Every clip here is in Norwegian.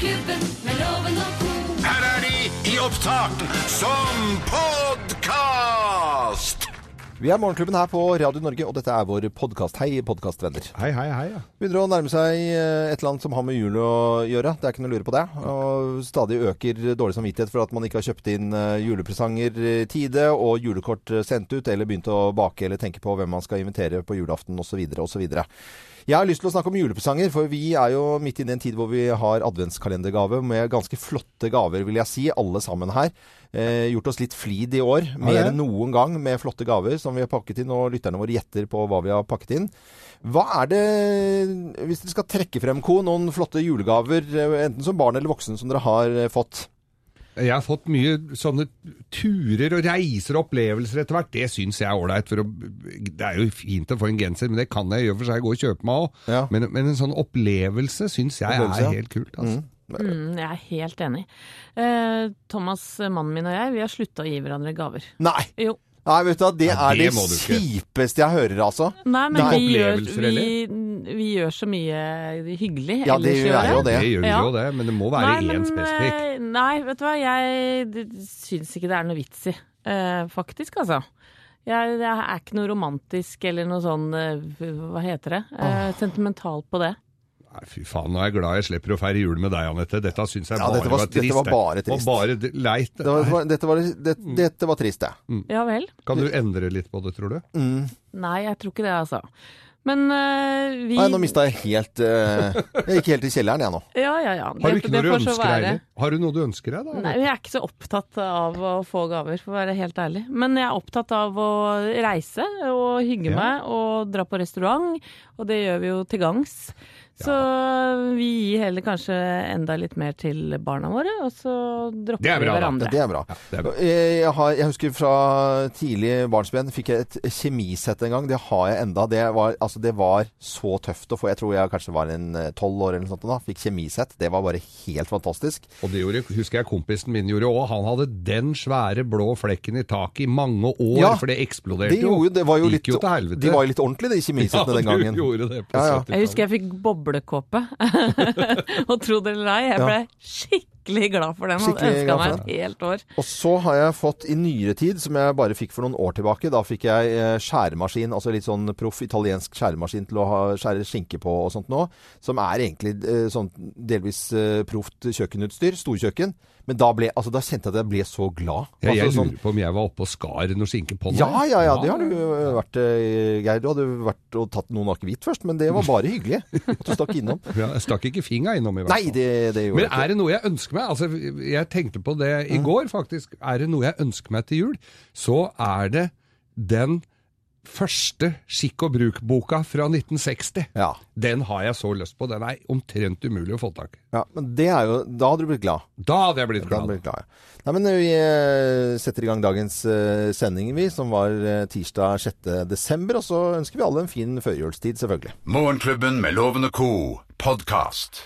Morgenklubben med loven og Co. Her er de i opptak som podkast! Vi er Morgenklubben her på Radio Norge, og dette er vår podkast. Hei, podkastvenner. Hei, hei, hei. Ja. Begynner å nærme seg eh, et eller annet som har med jul å gjøre. Det er ikke noe å lure på det. Og stadig øker dårlig samvittighet for at man ikke har kjøpt inn eh, julepresanger i tide, og julekort eh, sendt ut, eller begynt å bake eller tenke på hvem man skal invitere på julaften osv. osv. Jeg har lyst til å snakke om julepresanger, for vi er jo midt inne i en tid hvor vi har adventskalendergave med ganske flotte gaver, vil jeg si, alle sammen her. Eh, gjort oss litt flid i år, mer enn noen gang, med flotte gaver som vi har pakket inn, og lytterne våre gjetter på hva vi har pakket inn. Hva er det, hvis dere skal trekke frem, Co, noen flotte julegaver, eh, enten som barn eller voksen, som dere har eh, fått? Jeg har fått mye sånne turer og reiser og opplevelser etter hvert. Det syns jeg er ålreit. Det er jo fint å få en genser, men det kan jeg i og for seg gå og kjøpe meg òg. Ja. Men, men en sånn opplevelse syns jeg Opplevelse, ja. er helt kult. Altså. Mm, jeg er helt enig. Eh, Thomas, mannen min og jeg, vi har slutta å gi hverandre gaver. Nei! Jo. Nei, vet du hva, det Nei, er det det kjipeste jeg hører, altså. Nei, men vi gjør, vi, vi gjør så mye hyggelig Ja, det gjør jeg jo det. Det gjør Ja. jo det, men det må være Nei, én spesifikk. eh, Nei, vet du hva, jeg det- syns ikke det er noe vits i. Uh, faktisk, altså. Jeg, jeg er ikke noe romantisk eller noe sånn uh, Hva heter det? Eh, Sentimental på det. Nei, fy faen, nå er jeg glad jeg slipper å feire jul med deg, Anette. Dette syns jeg Ja, bare dette var- var trist. dette var bare trist. var bare leit. Det var, dette, var, det, dette var trist, det. Ja vel? Kan du endre litt på det, tror du? Nei, jeg tror ikke det, altså. Men uh, vi Nei, nå mista jeg helt uh, Jeg gikk helt i kjelleren, jeg nå. Ja, ja, ja. Har du ikke noe du ønsker deg? heller? Har du noe du ønsker deg, da? Nei, jeg er ikke så opptatt av å få gaver, for å være helt ærlig. Men jeg er opptatt av å reise og hygge Ja. meg og dra på restaurant, og det gjør vi jo til gangs. Så vi gir heller kanskje enda litt mer til barna våre, og så dropper er vi hverandre. Det er bra. Ja, det er bra. Jeg, har, jeg husker fra tidlig barnsben fikk jeg et kjemisett en gang. Det har jeg enda. Det var, altså, det var så tøft å få. Jeg tror jeg kanskje var en eh, tolv år eller noe sånt da. Fikk kjemisett. Det var bare helt fantastisk. Og det gjorde, husker jeg kompisen min gjorde òg. Han hadde den svære blå flekken i taket i mange år, Ja, for det eksploderte Det, gjorde, det var jo litt, Gikk jo til helvete. de var jo litt ordentlige, de kjemisettene den gangen. Ja, du gjorde det på Ja, ja. Jeg husker jeg fikk boblekåpe, og tro det eller ei, jeg ble skikkelig glad for den. Hadde ønska meg et helt år. Og så har jeg fått i nyere tid, som jeg bare fikk for noen år tilbake, da fikk jeg eh, skjæremaskin, altså litt sånn proff italiensk skjæremaskin til å ha, skjære skinke på og sånt nå, som er egentlig eh, sånn delvis eh, proft kjøkkenutstyr, storkjøkken. Men da, ble, altså, da kjente jeg at jeg ble så glad. Ja, jeg altså, lurer på om jeg var oppe og skar noe skinke på noe. ja, ja, ja, det har du eh, vært, eh, Geir. Du hadde vært og tatt noen akevitt først, men det var bare hyggelig at du stakk innom. Ja, jeg stakk ikke finga innom i hvert Nei, det, det gjorde Men ikke. er det noe jeg ønsker meg? Altså, jeg tenkte på det i går, faktisk. Er det noe jeg ønsker meg til jul, så er det den første Skikk og bruk-boka fra 1960. Ja. Den har jeg så lyst på. Den er omtrent umulig å få tak i. ja, men det er jo Da hadde du blitt glad. Da hadde jeg blitt Da hadde glad. blitt glad, ja. Nei, men vi eh, setter i gang dagens eh, sending, vi, som var eh, tirsdag 6. desember. Og så ønsker vi alle en fin førjulstid, selvfølgelig. Morgenklubben med Lovende co. podkast.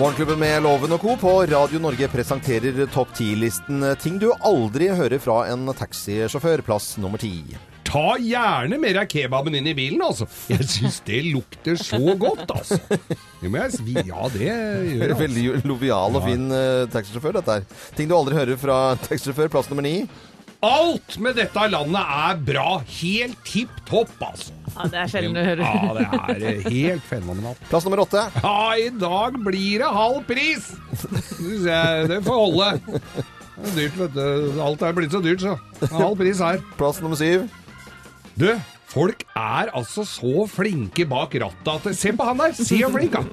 Morgenklubben med Loven og Co. på Radio Norge presenterer topp 10-listen ting du aldri hører fra en taxisjåfør. Plass nummer ti. Ta gjerne mer av kebaben inn i bilen, altså. Jeg syns det lukter så godt, altså. Det må jeg si. Ja, det gjør jeg. Veldig lovial og fin uh, taxisjåfør, dette her. Ting du aldri hører fra taxisjåfør. Plass nummer ni. Alt med dette landet er bra. Helt tipp topp, altså. Ja, det er sjelden du hører. Ja, det er eh, helt fenomenalt. Plass nummer åtte. Ja, i dag blir det halv pris! Det får holde. Det er dyrt, vet du. Alt er blitt så dyrt, så. Halv pris her. Plass nummer syv. Du, folk er altså så flinke bak rattet at Se på han der! Se hvor flink han?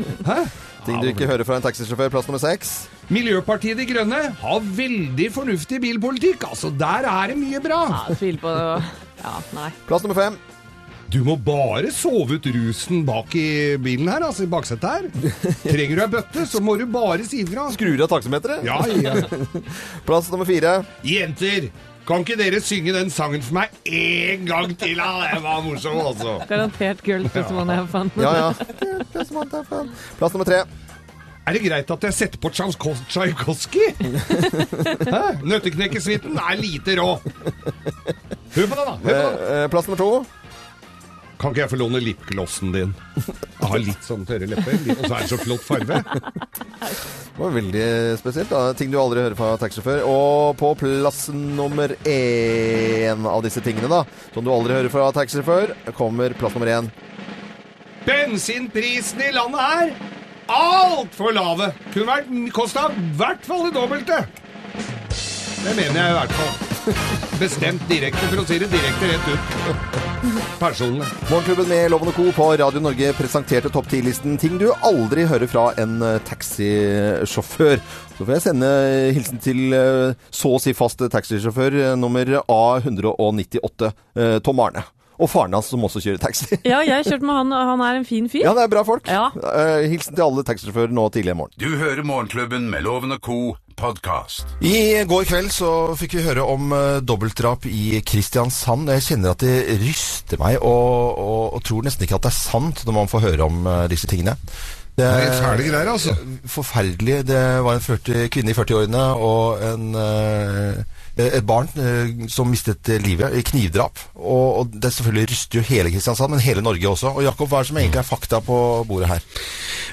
Ting du ikke hører fra en taxisjåfør. Plass nummer seks. Miljøpartiet De Grønne har veldig fornuftig bilpolitikk. Altså, der er det mye bra. Ja, tvil på det. Ja, nei. Plass nummer fem. Du må bare sove ut rusen bak i bilen her, altså i baksetet her. Trenger du ei bøtte, så må du bare si ifra. Skrur av taksameteret. Ja, ja. Plass nummer fire. Jenter, kan ikke dere synge den sangen for meg en gang til? Ja, det var morsom, altså. Garantert Girls Just Wanna Have Fun. Ja, ja. Plass nummer tre. Er det greit at jeg setter på Tsjajkoski? Nøtteknekkersuiten? Er lite rå. Hør på den, da. På den. Eh, eh, plass nummer to. Kan ikke jeg få låne lipglossen din? Jeg har litt sånn tørre lepper, og så er det så flott farve. Det var veldig spesielt. da. Ting du aldri hører fra taxisjåfør. Og på plass nummer én av disse tingene, da, som du aldri hører fra taxisjåfør, kommer plass nummer én. Bensinprisen i landet her altfor lave. Kunne vært kosta i hvert fall det dobbelte. Det mener jeg i hvert fall. Bestemt direkte, for å si det direkte rett ut. Personlig. Morgenklubben med Loven og Co. på Radio Norge presenterte topp 10-listen ting du aldri hører fra en eh, taxisjåfør. Så får jeg sende hilsen til eh, så å si fast taxisjåfør eh, nummer A198, eh, Tom Arne. Og faren hans, som også kjører taxi. Ja, jeg har kjørt med han, og han er en fin fyr. Ja, det er bra folk. Ja. Eh, hilsen til alle taxisjåfører nå tidlig i morgen. Du hører Morgenklubben med Loven og Co. Podcast. I går kveld så fikk vi høre om uh, dobbeltdrap i Kristiansand. Jeg kjenner at det ryster meg, og, og, og tror nesten ikke at det er sant når man får høre om uh, disse tingene. Det Det er fæle greier, altså. Forferdelig. Det var en 40, kvinne i 40-årene og en, uh, et barn uh, som mistet livet i knivdrap. Og, og det selvfølgelig ryster jo hele Kristiansand, men hele Norge også. Og Jakob, hva er det som egentlig er fakta på bordet her?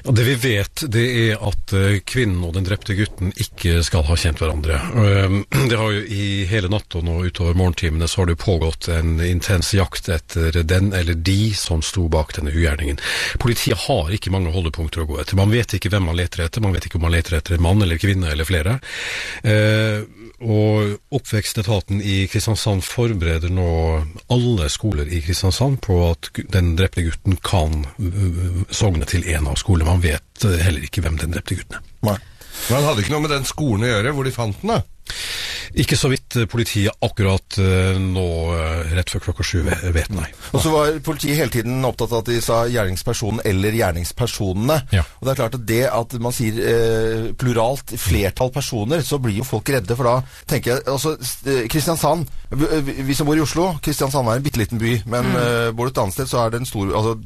Og Det vi vet, det er at eh, kvinnen og den drepte gutten ikke skal ha kjent hverandre. Um, Det har jo I hele natta nå utover morgentimene så har det pågått en intens jakt etter den eller de som sto bak denne ugjerningen. Politiet har ikke mange holdepunkter å gå etter. Man vet ikke hvem man leter etter. Man vet ikke om man leter etter en mann eller kvinne eller flere. Eh, og Oppvekstetaten i Kristiansand forbereder nå alle skoler i Kristiansand på at den drepte gutten kan uh, sogne til en av skolene. Man vet uh, heller ikke hvem den drepte gutten er. Nei. Men han hadde ikke noe med den skolen å gjøre, hvor de fant den, da. Ikke så vidt uh, politiet akkurat uh, nå, uh, rett før klokka sju, vet, nei. Og så var politiet hele tiden opptatt av at de sa gjerningspersonen eller gjerningspersonene. Ja. Og det er klart at det at man sier eh, pluralt, flertall personer, så blir jo folk redde. For da tenker jeg altså eh, Kristiansand vi- som bor i Oslo, Kristiansand er en bitte liten by. Men eh, bor du et annet sted, så er det en stor Altså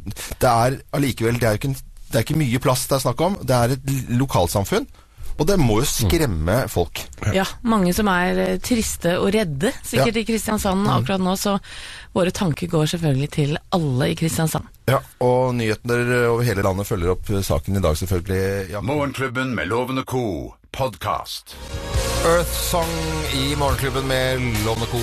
det er allikevel Det er jo ikke, det er ikke mye plass det er snakk om. Det er et lokalsamfunn. Og det må jo skremme folk. Ja, mange som er eh, triste og redde, sikkert Ja. i Kristiansand akkurat nå, så våre tanker går selvfølgelig til alle i Kristiansand. Ja, Og nyheter over hele landet følger opp eh, saken i dag, selvfølgelig. Ja. Morgenklubben med Lovende Co. podkast. Earth Song i Morgenklubben med Lovende Co.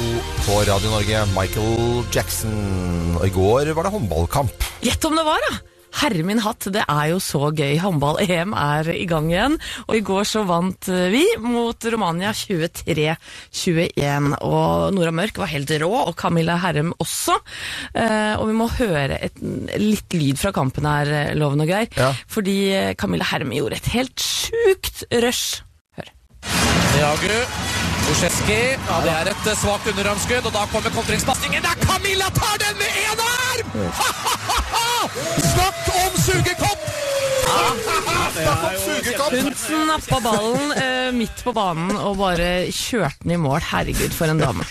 på Radio Norge. Michael Jackson. Og i går var det håndballkamp. Gjett om det var, da! Herre min hatt, det er jo så gøy. Håndball-EM er i gang igjen. Og i går så vant eh, vi mot Romania 23-21. Og Nora Mørk var helt rå, og Camilla Herrem også. Eh, og vi må høre et, litt lyd fra kampen her, Loven og Geir. Ja. Fordi eh, Camilla Herrem gjorde et helt sjukt rush. Hør. Jagu. Busceski. Ja, det er et eh, svakt underarmskudd, og da kommer kontringspasningen. Der Camilla tar den med én arm! Snakk om sugekopp! Hun nappa ballen eh, midt på banen og bare kjørte den i mål. Herregud, for en dame.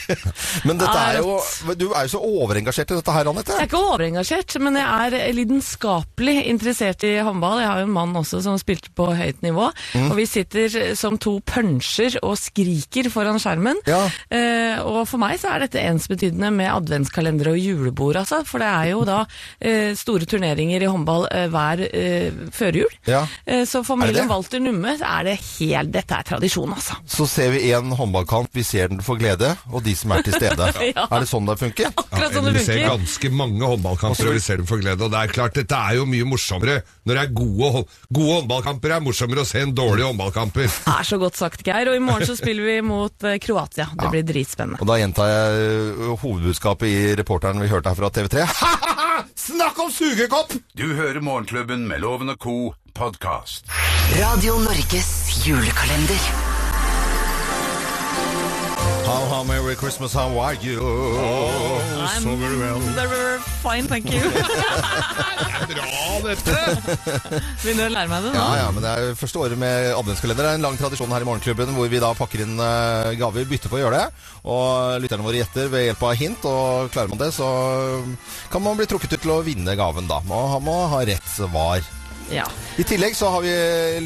Men dette er jo Du er jo så overengasjert i dette her, Anette. Jeg er ikke overengasjert, men jeg er lidenskapelig interessert i håndball. Jeg har jo en mann også som spilte på høyt nivå. Mm. Og vi sitter som to punsjer og skriker foran skjermen. Ja. Eh, og for meg så er dette ensbetydende med adventskalender og julebord, altså. For det er jo da eh, store turneringer i håndball eh, hver eh, førjul. Ja. Eh, så familien? Walter Numme er det helt Dette er tradisjon, altså. Så ser vi en håndballkamp, vi ser den for glede, og de som er til stede. Ja. Er det sånn det funker? Akkurat sånn det funker. vi ser ganske mange håndballkamper, og vi ser dem for glede. Og det er klart, dette er jo mye morsommere når det er gode, gode håndballkamper. er morsommere å se enn dårlige håndballkamper. Det er så godt sagt, Geir. Og i morgen så spiller vi mot eh, Kroatia. Det blir dritspennende. Og da gjentar jeg hovedbudskapet i reporteren vi hørte her fra TV3. Snakk om sugekopp! Du hører Morgenklubben med Loven og Co. podkast. Radio Norges julekalender. How, how merry Christmas, how are you? I'm very fine, thank you. Bra, dette! Begynner å lære meg det nå. Ja, ja, men det er første året med adventskalender. Det er en lang tradisjon her i Morgenklubben hvor vi da pakker inn eh, gaver, bytter på å gjøre det. Og lytterne våre gjetter ved hjelp av hint, og klarer man det, så kan man bli trukket ut til å vinne gaven da. Man må ha rett svar. Ja. I tillegg så har vi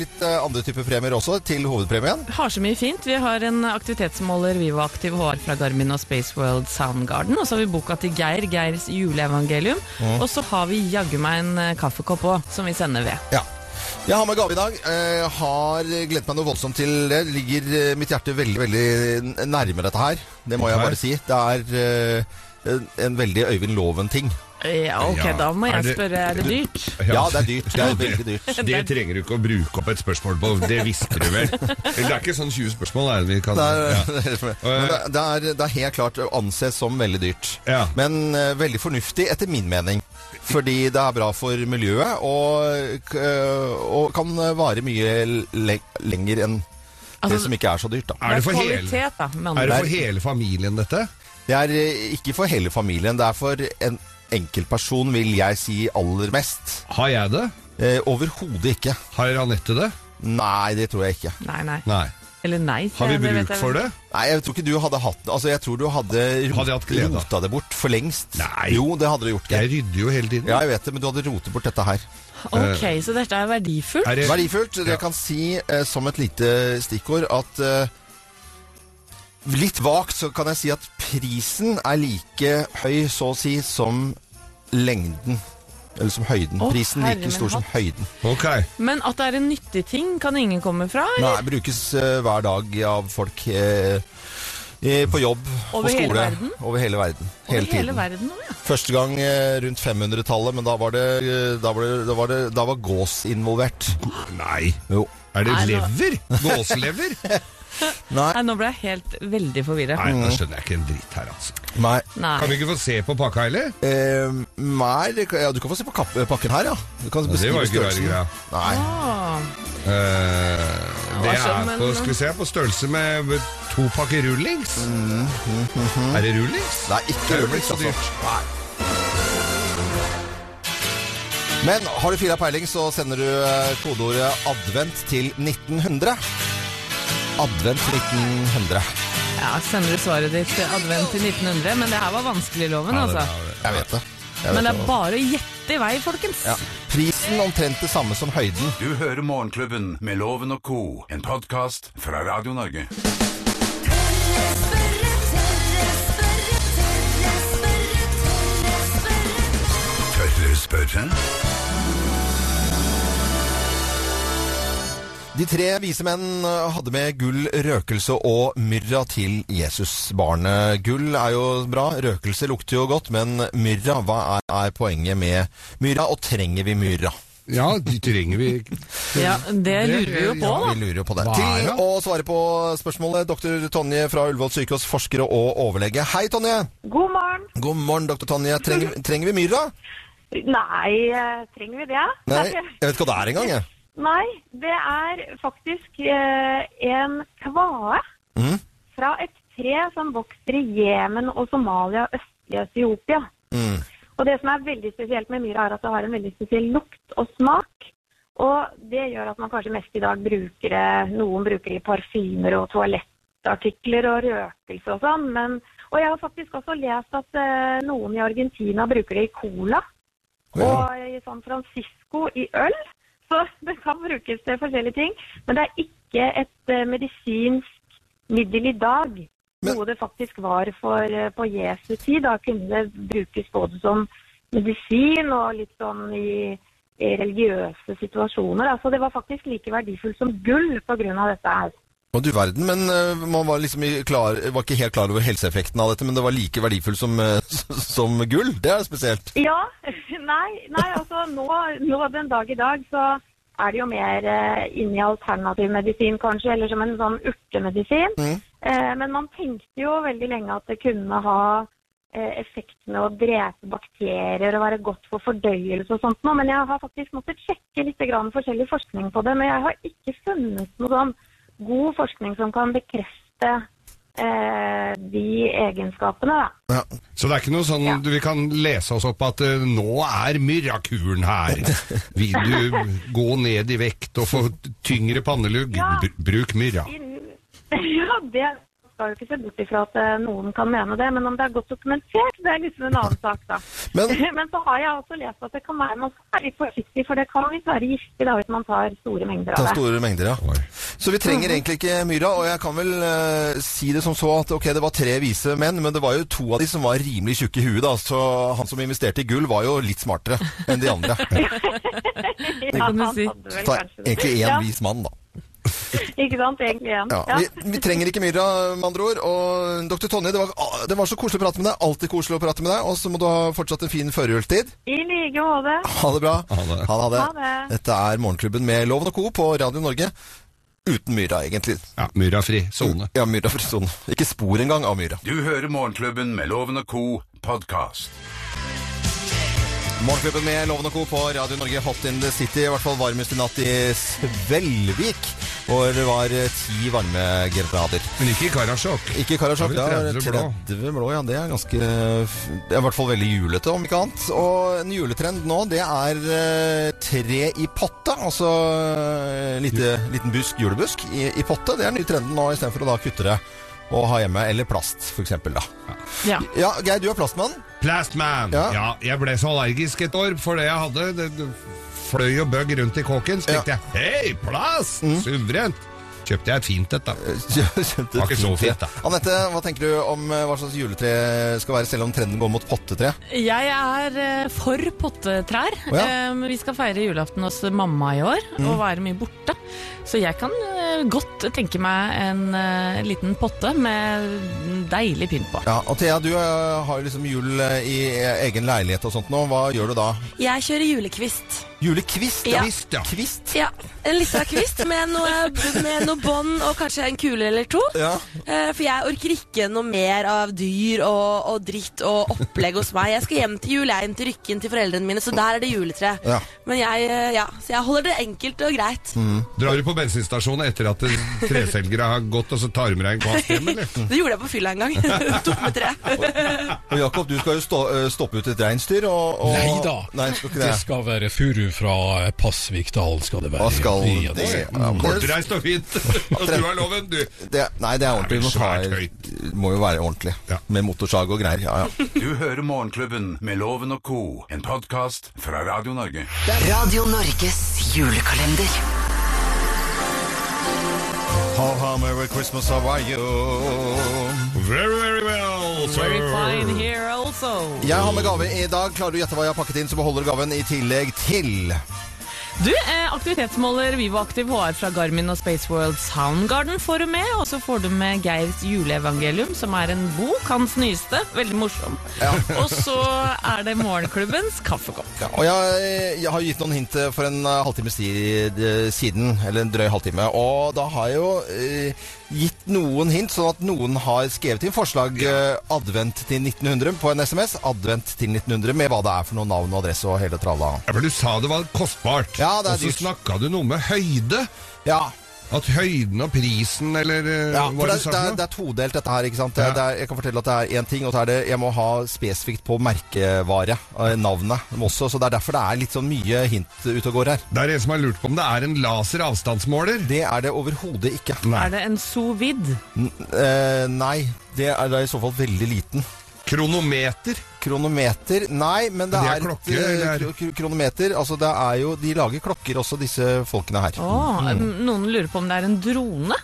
litt eh, andre typer premier også til hovedpremien. Har så mye fint. Vi har en aktivitetsmåler Vivo Aktiv HR fra Garmin og Spaceworld Soundgarden. Og så har vi boka til Geir, Geirs juleevangelium. Og så har vi jaggu meg en eh, kaffekopp òg, som vi sender ved. Ja. Jeg har med gave i dag. Jeg har gledet meg noe voldsomt til det. Ligger eh, mitt hjerte veldig, veldig nærme dette her. Det må jeg bare si. Det er eh, en, en veldig Øyvind Loven-ting. Ja, ok, Ja. da må Er jeg det- spørre, er det dyrt? Ja, det er dyrt. Det er veldig dyrt. Det trenger du ikke å bruke opp et spørsmål på, det visste du vel? Det er ikke sånn 20 spørsmål, er det vi kan Det er, ja. Det, det, er, det er helt klart å anses som veldig dyrt. Ja. Men uh, veldig fornuftig, etter min mening. Fordi det er bra for miljøet, og, eh, og kan vare mye le lenger enn det Altså, som ikke er så dyrt. Da. Er det for hele, da, er det for hele familien, dette? Det er eh, ikke for hele familien, det er for en enkeltperson, vil jeg si aller mest. Har jeg det? Eh, Overhodet ikke. Har Anette det? Nei, det tror jeg ikke. Nei, nei. Nei. Eller nei. Har vi bruk for det? Nei, jeg tror ikke du hadde hatt det. Altså, jeg tror du hadde, Hadde rota det bort for lengst. Nei. Jo, det hadde du gjort. Jeg rydder jo hele tiden. Ja, jeg vet det, men du hadde rotet bort dette her. Ok, så dette er verdifullt. Er det, Verdifullt. Ja. Jeg kan si eh, som et lite stikkord at eh, Litt vagt så kan jeg si at prisen er like høy, så å si, som lengden. Eller som høyden. Å, Prisen herre like min stor som hatt. høyden. Ok. Men at det er en nyttig ting, kan ingen komme fra? Nei, Eller? brukes eh, hver dag av folk eh, eh, på jobb Over og skole. hele verden? Over hele verden. Over Hele tiden. hele verden nå, ja. Første gang eh, rundt 500-tallet, men da var det, eh, da var, det, da var, det, da var gås involvert. Nei. Jo. Er det Nei, nå- lever? Gåselever? Nei. Nei, nå ble jeg helt veldig forvirra. Nei, nå skjønner jeg ikke en dritt her, altså. Nei. Nei. Kan vi ikke få se på pakka heller? Eh, nei, det kan- ja, du kan få se på kapp, pakken her, ja. Du kan det var beskrive ikke rare størrelsen. greia. Nei. Ah, Eh, det skjønner, er men- på, skal vi se, på størrelse med to pakker rullings. Er det rullings? Det er ikke Det er jo Rullings, ikke så altså. dyrt. Nei. Men har du fila peiling, så sender du eh, kodeordet 'advent' til 1900. Advent 1900. Ja, Sender du svaret ditt advent til 1900? Men det her var vanskelig, loven, Ja, det altså. Jeg vet det. Jeg Men vet det er bare å gjette i vei, folkens. Ja. Prisen omtrent det samme som høyden. Du hører Morgenklubben med Loven og co., en podkast fra Radio Norge. Tørre spørre, tørre spørre. Tørre spørre? De tre vise menn eh, hadde med gull, røkelse og myrra til Jesusbarnet. Gull er jo bra, røkelse lukter jo godt, men myrra, hva er, er poenget med myrra, og trenger vi myrra? Ja, de trenger vi Ja, Det lurer vi jo på, da. Ja, vi lurer jo på det. Til å svare på spørsmålet, doktor Tonje fra Ullevål sykehus, forsker og overlege. Hei, Tonje! God morgen. God morgen, doktor Tonje. Trenger, trenger vi myrra? Nei, eh, trenger vi det? Nei, jeg vet ikke hva det er engang, jeg. Nei, det er faktisk eh, en kvae mm. fra et tre som vokser i Jemen og Somalia og østlige Etiopia. Mm. Og det som er veldig spesielt med myra, er at det har en veldig spesiell lukt og smak. Og det gjør at man kanskje mest i dag bruker det Noen bruker det i parfymer og toalettartikler og røkelse og sånn. Men, og jeg har faktisk også lest at eh, noen i Argentina bruker det i cola. Og i San Francisco i øl. Så det kan brukes til forskjellige ting. Men det er ikke et eh, medisinsk middel i dag. Men- Noe det faktisk var for, eh, på Jesu tid. Da kunne det brukes både som medisin og litt sånn i, i religiøse situasjoner. Altså det var faktisk like verdifullt som gull pga. dette her. Og du verden, men eh, man var liksom klar, var ikke helt klar over helseeffekten av dette, men det var like verdifullt som, eh, som gull. Det er spesielt. Ja, nei, nei altså nå, nå den dag i dag så er det jo mer eh, inn i alternativ medisin kanskje, eller som en sånn urtemedisin. Mm. Eh, men man tenkte jo veldig lenge at det kunne ha eh, effekt med å drepe bakterier og være godt for fordøyelse og sånt noe. Men jeg har faktisk måttet sjekke litt grann forskjellig forskning på det, men jeg har ikke funnet noe sånn god forskning som kan bekrefte eh, de egenskapene. Da. Ja. Så det er ikke noe sånn Ja. du- vi kan lese oss opp at uh, nå er myrrakuren her. Vil du gå ned i vekt og få tyngre pannelugg? Ja. Br- Bruk myrra. Ja, det skal jo ikke se bort ifra at eh, noen kan mene det, men om det er godt dokumentert, det er liksom en annen sak, da. Men- Men, så har jeg også lest at det kan være man skal være litt forsiktig, for det kan visst være giftig da hvis man tar store mengder av det. Ta store mengder, ja. Så vi trenger egentlig ikke myra, og jeg kan vel uh, si det som så at ok, det var tre vise menn, men det var jo to av de som var rimelig tjukke i huet, da. Så han som investerte i gull, var jo litt smartere enn de andre. Ja, han hadde vel kanskje det. egentlig én Ja, vis mann, da. Ikke sant, egentlig igjen Ja, Ja. vi, vi trenger ikke myra, med andre ord. Og dr. Tonje, det var, det var så koselig å prate med deg. Alltid koselig å prate med deg. Og så må du ha fortsatt en fin førjulstid. I like måte. Ha det bra. Ha det. Ha det. Ha det. Dette er Morgenklubben med Loven og Co. på Radio Norge. Uten myra, egentlig. Ja, Myrafri sone. Ja, myra sone. Ikke spor engang av myra. Du hører Morgenklubben med Loven og Co. podkast. Morgenklubben med Loven og Co. på Radio Norge Hot in the City. I hvert fall varmest i natt i Svelvik. Hvor det var eh, ti varmegrader. Men ikke i Karasjok. Ikke Karasjok. Da Det er er det 30 blå. blå, ja. Det er ganske Det er i hvert fall veldig julete, om ikke annet. Og en juletrend nå, det er eh, tre i potte. Altså en lite, liten busk, julebusk, i, i potte. Det er den nye trenden nå, istedenfor å da kutte det og ha hjemme. Eller plast, for eksempel, da. Ja. Ja, Geir, du er plastmann. Plastman! Ja. Ja. jeg ble så allergisk et år for det jeg hadde. Det, det fløy og bøgg rundt i kåken. Så Ja. tenkte jeg hei, plast! Suverent! Kjøpte jeg et fint et, da. Det var ikke så fint, da. Anette, hva tenker du om eh, hva slags juletre skal være, selv om trenden går mot pottetre? Jeg er eh, for pottetrær. Oh, ja. Eh, vi skal feire julaften hos mamma i år, Mm. og være mye borte. Så jeg kan eh, godt tenke meg en liten potte med deilig pynt på. Ja, og Thea, du har jo liksom jul i egen leilighet og sånt nå. Hva gjør du da? Jeg kjører julekvist. Julekvist? Ja. Kvist, ja. Kvist? Ja, En lita kvist med noe, med noe bånd og kanskje en kule eller to. Ja. Eh, For jeg orker ikke noe mer av dyr og, og dritt og opplegg hos meg. Jeg skal hjem til jul, jeg inn til Rykken til foreldrene mine, så der er det juletre. Ja. Men jeg, eh, ja, så jeg holder det enkelt og greit. Drar du på bensinstasjonen etter at treselgere har gått, og så tar du med deg en kvast hjem, eller? Det gjorde jeg på fylla en gang. Tok med tre. Og Jakob, du skal jo stå, eh, stoppe ut et reinsdyr. Og, og... Nei da. Nei, skal ikke Det det. skal være furu fra Pasvikdal, skal det være. Hva skal Ja, det? Ja, Kortreist og fint. Og du har loven, du. det nei, det er ordentlig. Det Må, er jo være ordentlig. Ja. Med motorsag og greier. Ja, ja. Du hører Morgenklubben med Loven og Co. En podkast fra Radio Norge. Radio Norges julekalender. How, how, Merry Christmas, how are you? Very, very well, sir. Very fine here. Jeg har med gave i dag. Klarer du å gjette hva jeg har pakket inn, så beholder du gaven i tillegg til Du, eh, aktivitetsmåler Vivoaktiv HR fra Garmin og Spaceworld Soundgarden får du med. Og så får du med Geirs juleevangelium, som er en bok, hans nyeste. Veldig morsom. Og så er det Morgenklubbens kaffekopp. Ja, og jeg, jeg har gitt noen hint for en uh, halvtime siden, eller en drøy halvtime. Og da har jeg jo eh, gitt noen hint, sånn at noen har skrevet inn forslag eh, advent til 1900 på en SMS. Advent til 1900 med hva det er for noe navn og adresse og hele tralla. Ja, for du sa det var kostbart. Ja, det er og så dyrt. snakka du noe med høyde. Ja, At høyden og prisen, eller eh, ja hva det, det, er, det er todelt dette her, ikke sant? Ja. det er, jeg kan fortelle at det er én ting, og så er det jeg må ha spesifikt på merkevare, eh, navnet også. Så det er derfor det er litt sånn mye hint ute og går her. Det er en som har lurt på om det er en laser avstandsmåler. Det er det overhodet ikke. Nei. Er det en sous vide? N eh, nei, det er da i så fall veldig liten. Kronometer. Kronometer? Nei, men det, Det er er, klokke, et, eh, kronometer. Altså det er jo De lager klokker også, disse folkene her. Å, Noen lurer på om det er en drone?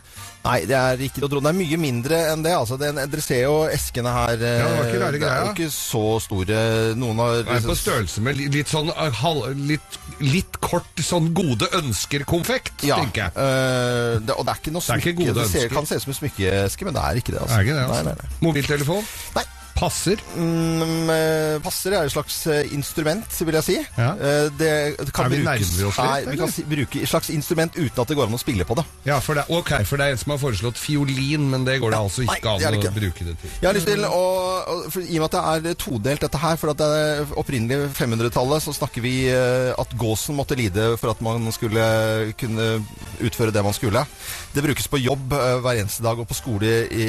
Nei, det er ikke noe drone. Det er mye mindre enn det. altså. Det, dere ser jo eskene her. eh, Ja, det var ikke rare det er jo ikke så store. Noen har Det er på størrelse med litt sånn eh, halv, litt, litt kort sånn gode ønsker-konfekt, ja, tenker jeg. eh, det, og det er ikke noe smykke. Det er ikke gode det ser, kan se ut som en smykkeeske, men det er ikke det. altså. Er ikke det, altså. Nei, nei, nei. Mobiltelefon. Nei. Passer. Mm, eh, passer er et slags eh, instrument, vil jeg si. Ja. Eh, Det, kan Er vi brukes, nærmere oss litt, Nei, vi kan si, bruke et slags instrument uten at det går an å spille på det. Ja, for det, ok, for det er en som har foreslått fiolin, men det går det altså ikke er an ikke. å bruke det til. Jeg har lyst til å, for, I og med at det er todelt dette her, for at det er opprinnelig 500-tallet, så snakker vi at gåsen måtte lide for at man skulle kunne utføre det man skulle. Det brukes på jobb hver eneste dag og på skole i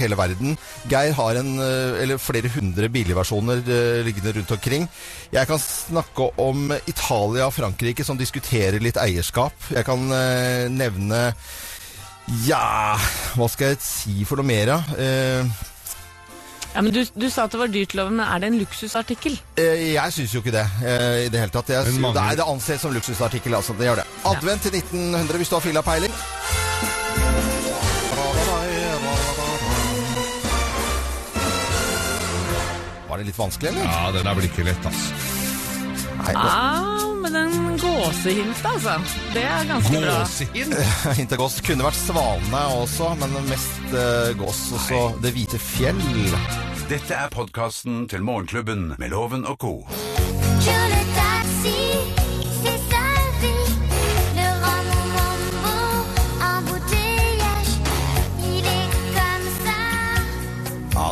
hele verden. Geir har en, eller flere hundre billigversjoner eh, liggende rundt omkring. Jeg kan snakke om Italia og Frankrike som diskuterer litt eierskap. Jeg kan eh, nevne Ja, hva skal jeg si for noe mer, da? Eh, Ja, men du, du sa at det var dyrt, Loven, men er det en luksusartikkel? eh, jeg syns jo ikke det i det hele tatt. Jeg, det, er, det anses som luksusartikkel, altså. Det gjør det. Advent til 1900 hvis du har filla peiling. Var det litt vanskelig, eller? Ja, den er vel ikke lett, ass. Nei, nå- Ah, men den gåsehintet, altså. Det er ganske bra. Gåsehint? Hint gås. Kunne vært svanene også, men mest eh, gås. Og så Det hvite fjell. Dette er podkasten til Morgenklubben med Loven og co.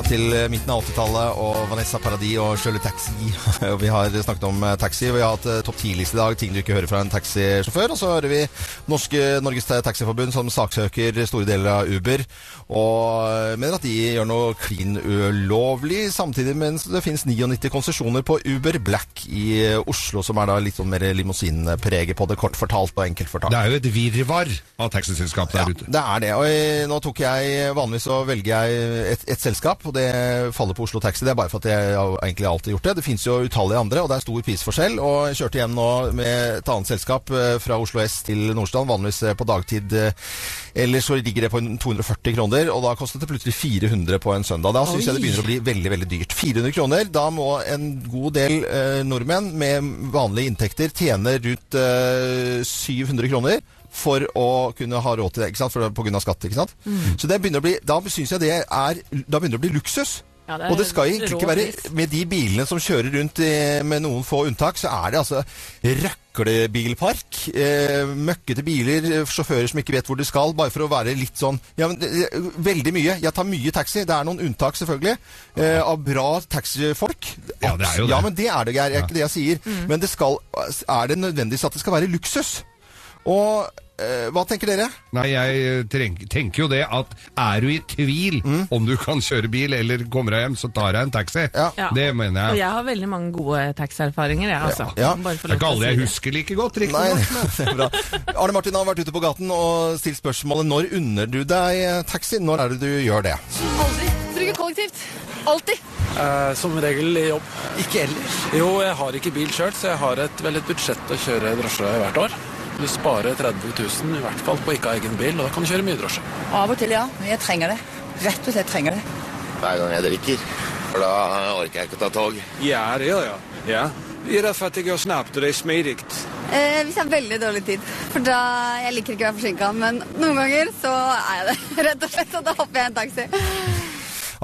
til eh, midten av 80-tallet og Vanessa Paradis og Sjøle Taxi. Vi har snakket om eh, taxi. Vi har hatt eh, topp 10-liste i dag, ting du ikke hører fra en taxisjåfør. Og så hører vi Norske, Norges Taxiforbund som saksøker store deler av Uber. Og mener at de gjør noe klin ulovlig, samtidig mens det finnes 99 konsesjoner på Uber Black i Oslo, som er da litt sånn mer limousinpreget på det, kort fortalt og enkelt fortalt. Det er jo et virvar av taxiselskap der Ja, ute. det er det. Og nå tok jeg Vanligvis så velger jeg et, et selskap, og det faller på Oslo Taxi. Det er bare for at jeg har egentlig alltid gjort det. Det fins jo utallige andre, og det er stor prisforskjell. Og jeg kjørte hjem nå med et annet selskap eh, fra Oslo S til Nordstrand, vanligvis eh, på dagtid. eller Ellers så ligger det på 240 kroner, og da kostet det plutselig 400 på en søndag. Da syns jeg det begynner å bli veldig veldig dyrt. 400 kroner, da må en god del eh, nordmenn med vanlige inntekter tjene rundt eh, 700 kroner for å kunne ha råd til det, ikke sant? For, på grunn av skatt. ikke sant? Så det begynner å bli, da syns jeg det er Da begynner det å bli luksus. Ja, det og det skal egentlig ikke være. Med de bilene som kjører rundt i, med noen få unntak, så er det altså røklebilpark. Eh, møkkete biler, eh, sjåfører som ikke vet hvor de skal, bare for å være litt sånn ja, men, Veldig mye. Jeg tar mye taxi. Det er noen unntak, selvfølgelig, eh, av bra taxifolk. Ja, det er jo det. Ja, men det er det, Geir. Det er ikke det jeg sier. Men det skal, er det nødvendigvis at det skal være luksus? Og eh, hva tenker dere? Nei, jeg tenker jo det at er du i tvil om du kan kjøre bil eller kommer deg hjem, så tar jeg en taxi. Ja. Ja. Det mener Og jeg. jeg har veldig mange gode taxierfaringer, jeg, altså. Ja. Bare for Det er ikke alle jeg husker like godt, Nei, riktignok. det er bra. Arne Martin har vært ute på gaten og stilt spørsmålet når unner du deg eh, taxi? Når er det du gjør det? Aldri. Bruker kollektivt. Alltid. Eh, som regel i jobb. Ikke ellers. Jo, jeg har ikke bil sjøl, så jeg har et, vel et budsjett å kjøre drosje hvert år. Du sparer 30 000 i hvert fall på ikke å ha egen bil, og da kan du kjøre mye drosje. Av og til, ja. Jeg trenger det. Rett og slett trenger det. Hver gang jeg drikker. For da orker jeg ikke å ta tog. Ja, det gjør jeg. Ja. Det er derfor at det går snapt, og det er smidig. Eh, hvis jeg har veldig dårlig tid. For da, Jeg liker ikke å være forsinka, men noen ganger så er jeg det. Rett og slett, og da hopper jeg i en taxi.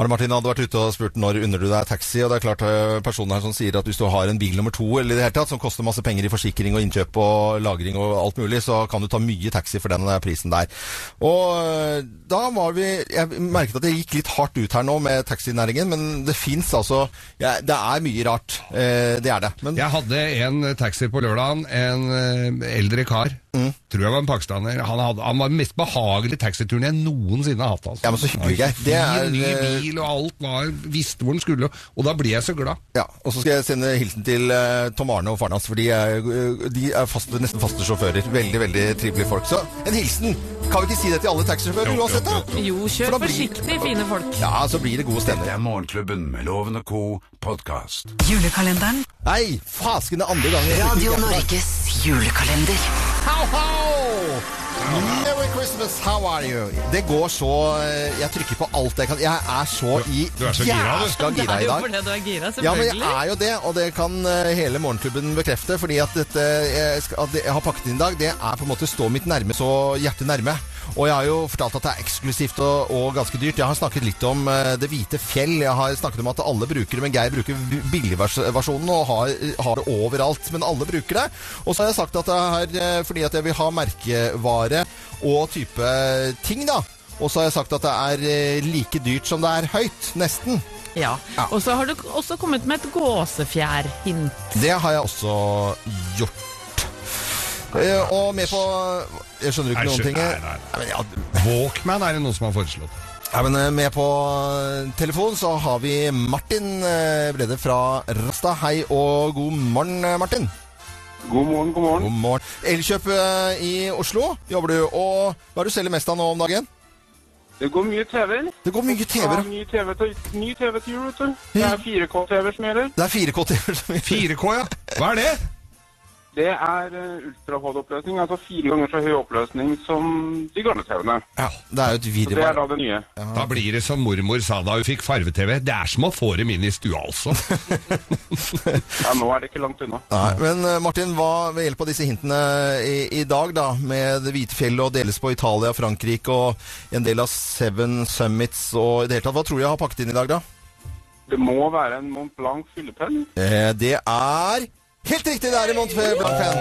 Arne Martin hadde vært ute og spurt når unner du deg taxi, og det er klart eh, personen her som sier at hvis du har en bil nummer to eller i det hele tatt, som koster masse penger i forsikring og innkjøp og lagring og alt mulig, så kan du ta mye taxi for den eh, prisen der. Og eh, da var vi Jeg merket at jeg gikk litt hardt ut her nå med taxinæringen, men det fins altså ja, Det er mye rart. Eh, det er det. Men Jeg hadde en taxi på lørdagen, en eldre kar. Mm. Tror jeg var en pakistaner. Han, hadde, han var den mest behagelige taxituren jeg noensinne har hatt. Altså. Ja, men så hyggelig, Geir. Det er, ny bil, og alt var, visste hvor den skulle. Og da blir jeg så glad. Ja, og så skal jeg sende hilsen til eh, Tom Arne og faren hans, for de er, eh, de er faste, nesten faste sjåfører. Veldig, veldig trivelige folk. Så en hilsen! Kan vi ikke si det til alle taxisjåfører uansett, da? Jo, For kjør blir- forsiktig, fine folk. Ja, så blir det gode Dette Det er Morgenklubben med Loven og co. podkast. Julekalenderen. Nei, faskende andre gangen. Radio Norges julekalender. How, how! Merry Christmas, how are you? Det går så eh, Jeg trykker på alt jeg kan. Jeg er så i Du er så gira, du. jævla Det gira er i jo dag. fordi du er gira, Ja, men jeg selvfølgelig. er jo det, og det kan eh, hele morgenklubben bekrefte. Fordi at dette jeg, skal, at det jeg har pakket inn i dag, det er på en måte stå mitt nærme så hjertet nærme. Og jeg har jo fortalt at det er eksklusivt og, og ganske dyrt. Jeg har snakket litt om eh, Det hvite fjell. Jeg har snakket om at alle bruker det, men Geir bruker billigversjonen og har, har det overalt. Men alle bruker det. Og så har jeg sagt at det er eh, fordi at jeg vil ha merkevare og type ting, da. Og så har jeg sagt at det er eh, like dyrt som det er høyt. Nesten. Ja. Ja. Og så har du også kommet med et gåsefjærhint. Det har jeg også gjort. Og med på Jeg skjønner ikke Nei, noen ting. nei, nei. Nei, men ja, Walkman er det noen som har foreslått. ja, men eh, med på telefon så har vi Martin eh, Brede fra Rasta. Hei og god morgen, eh, Martin. God morgen, god morgen. God morgen. Elkjøp eh, i Oslo jobber du, og hva er det du selger mest av nå om dagen? Det går mye TV-er. Det går mye TV-er. Ny TV til, ny TV til jul, vet du. Det er 4K-TV som gjelder. Det er 4K-TV som 4K, ja. Hva er det? Det er ultra-HD-oppløsning, altså fire ganger så høy oppløsning som de gamle TV-ene. Ja, det er jo et Så det er da det nye. Da blir det som mormor sa da hun fikk farve-TV. Det er som å få dem inn i stua, altså. Ja, nå er det ikke langt unna. Nei, men eh, Martin, hva ved hjelp av disse hintene i, i dag, da, med det hvite fjellet og deles på Italia, Frankrike og en del av Seven Summits og i det hele tatt, hva tror du jeg har pakket inn i dag, da? Det må være en Mont Blanc fyllepenn. Eh, det er Helt riktig, det er i Mont Blanc-penn.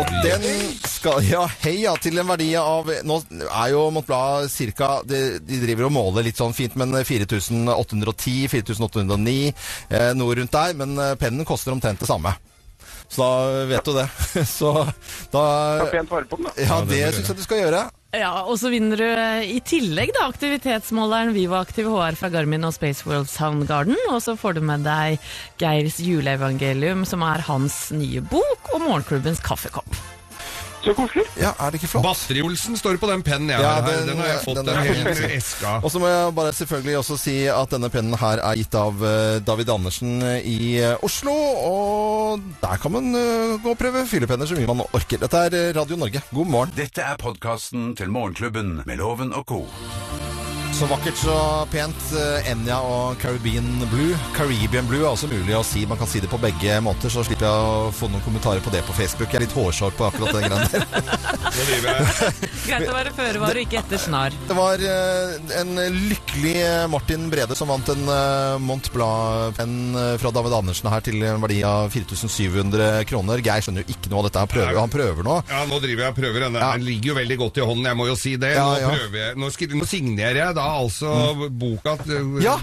Og den skal Ja, heia til en verdi av Nå er jo Montblad ca. cirka De, de driver og måler litt sånn fint, men 4810, 4809, eh, noe rundt der. Men eh, pennen koster omtrent det samme. Så da vet du det. Så da Ta pent vare på den, da. Ja, det syns jeg du skal gjøre. Ja, og så vinner du eh, i tillegg da aktivitetsmåleren Viva Aktiv HR fra Garmin og Space World Soundgarden. Og så får du med deg Geirs juleevangelium, som er hans nye bok, og morgenklubbens kaffekopp. Så koselig. Ja, er det ikke flott? Bastri-Olsen står på den pennen jeg Ja, har her. den- Den har jeg fått den den, er eske av. Og så må jeg bare selvfølgelig også si at denne pennen her er gitt av eh, David Andersen i eh, Oslo. Og der kan man eh, gå og prøve fyllepenner så mye man orker. Dette er eh, Radio Norge. God morgen. Dette er podkasten til Morgenklubben med Loven og co. Så vakkert så pent. eh, Enya og Caribbean Blue. Caribbean Blue er også mulig å si. Man kan si det på begge måter, så slipper jeg å få noen kommentarer på det på Facebook. Jeg er litt hårsår på akkurat den greia der. Greit å være føre var og ikke etter snar. Det var eh, en lykkelig eh, Martin Brede som vant en Mont Blanc-penn fra David Andersen her til en verdi av 4700 kroner. Geir skjønner jo ikke noe av dette. Han prøver, han prøver nå. Ja, nå driver jeg og prøver. Den, den ligger jo veldig godt i hånden, jeg må jo si det. Nå, ja. prøver jeg, nå, nå signerer jeg da altså boka uh, Ja.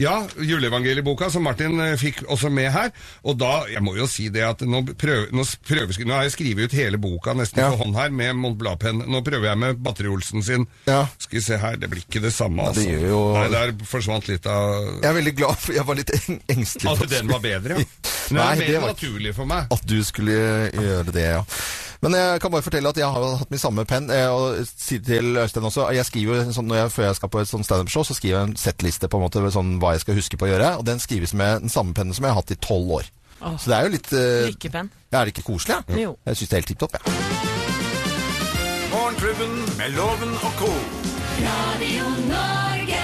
ja, juleevangelieboka som Martin uh, fikk også med her. Og da, jeg må jo si det at nå, prøv, nå, prøver, nå har jeg skrevet ut hele boka nesten Ja. på hånd her med Mont Blanc-penn. Nå prøver jeg med Batteri-Olsen sin. Ja. Skal vi se her, det blir ikke det samme, Ja, det altså. jo- Nei, der forsvant litt av Jeg er veldig glad, for jeg var litt engstelig. For- den var bedre, ja. Den Nei, det mer var naturlig for meg. At du skulle gjøre det, ja. Men jeg kan bare fortelle at jeg har hatt min samme penn. eh, Og si til Øystein også Jeg skriver sånn, når jeg, Før jeg skal på et sånt standup-show, så skriver jeg en settliste på en måte sånn hva jeg skal huske på å gjøre. Og den skrives med den samme pennen som jeg har hatt i tolv år. Oh. Så det er jo litt uh, Lykkepenn. ja, Er det ikke koselig? Ja? Jo. Jeg syns det er helt tipp topp. Ja. Morgenklubben med Loven og co. Radio Norge.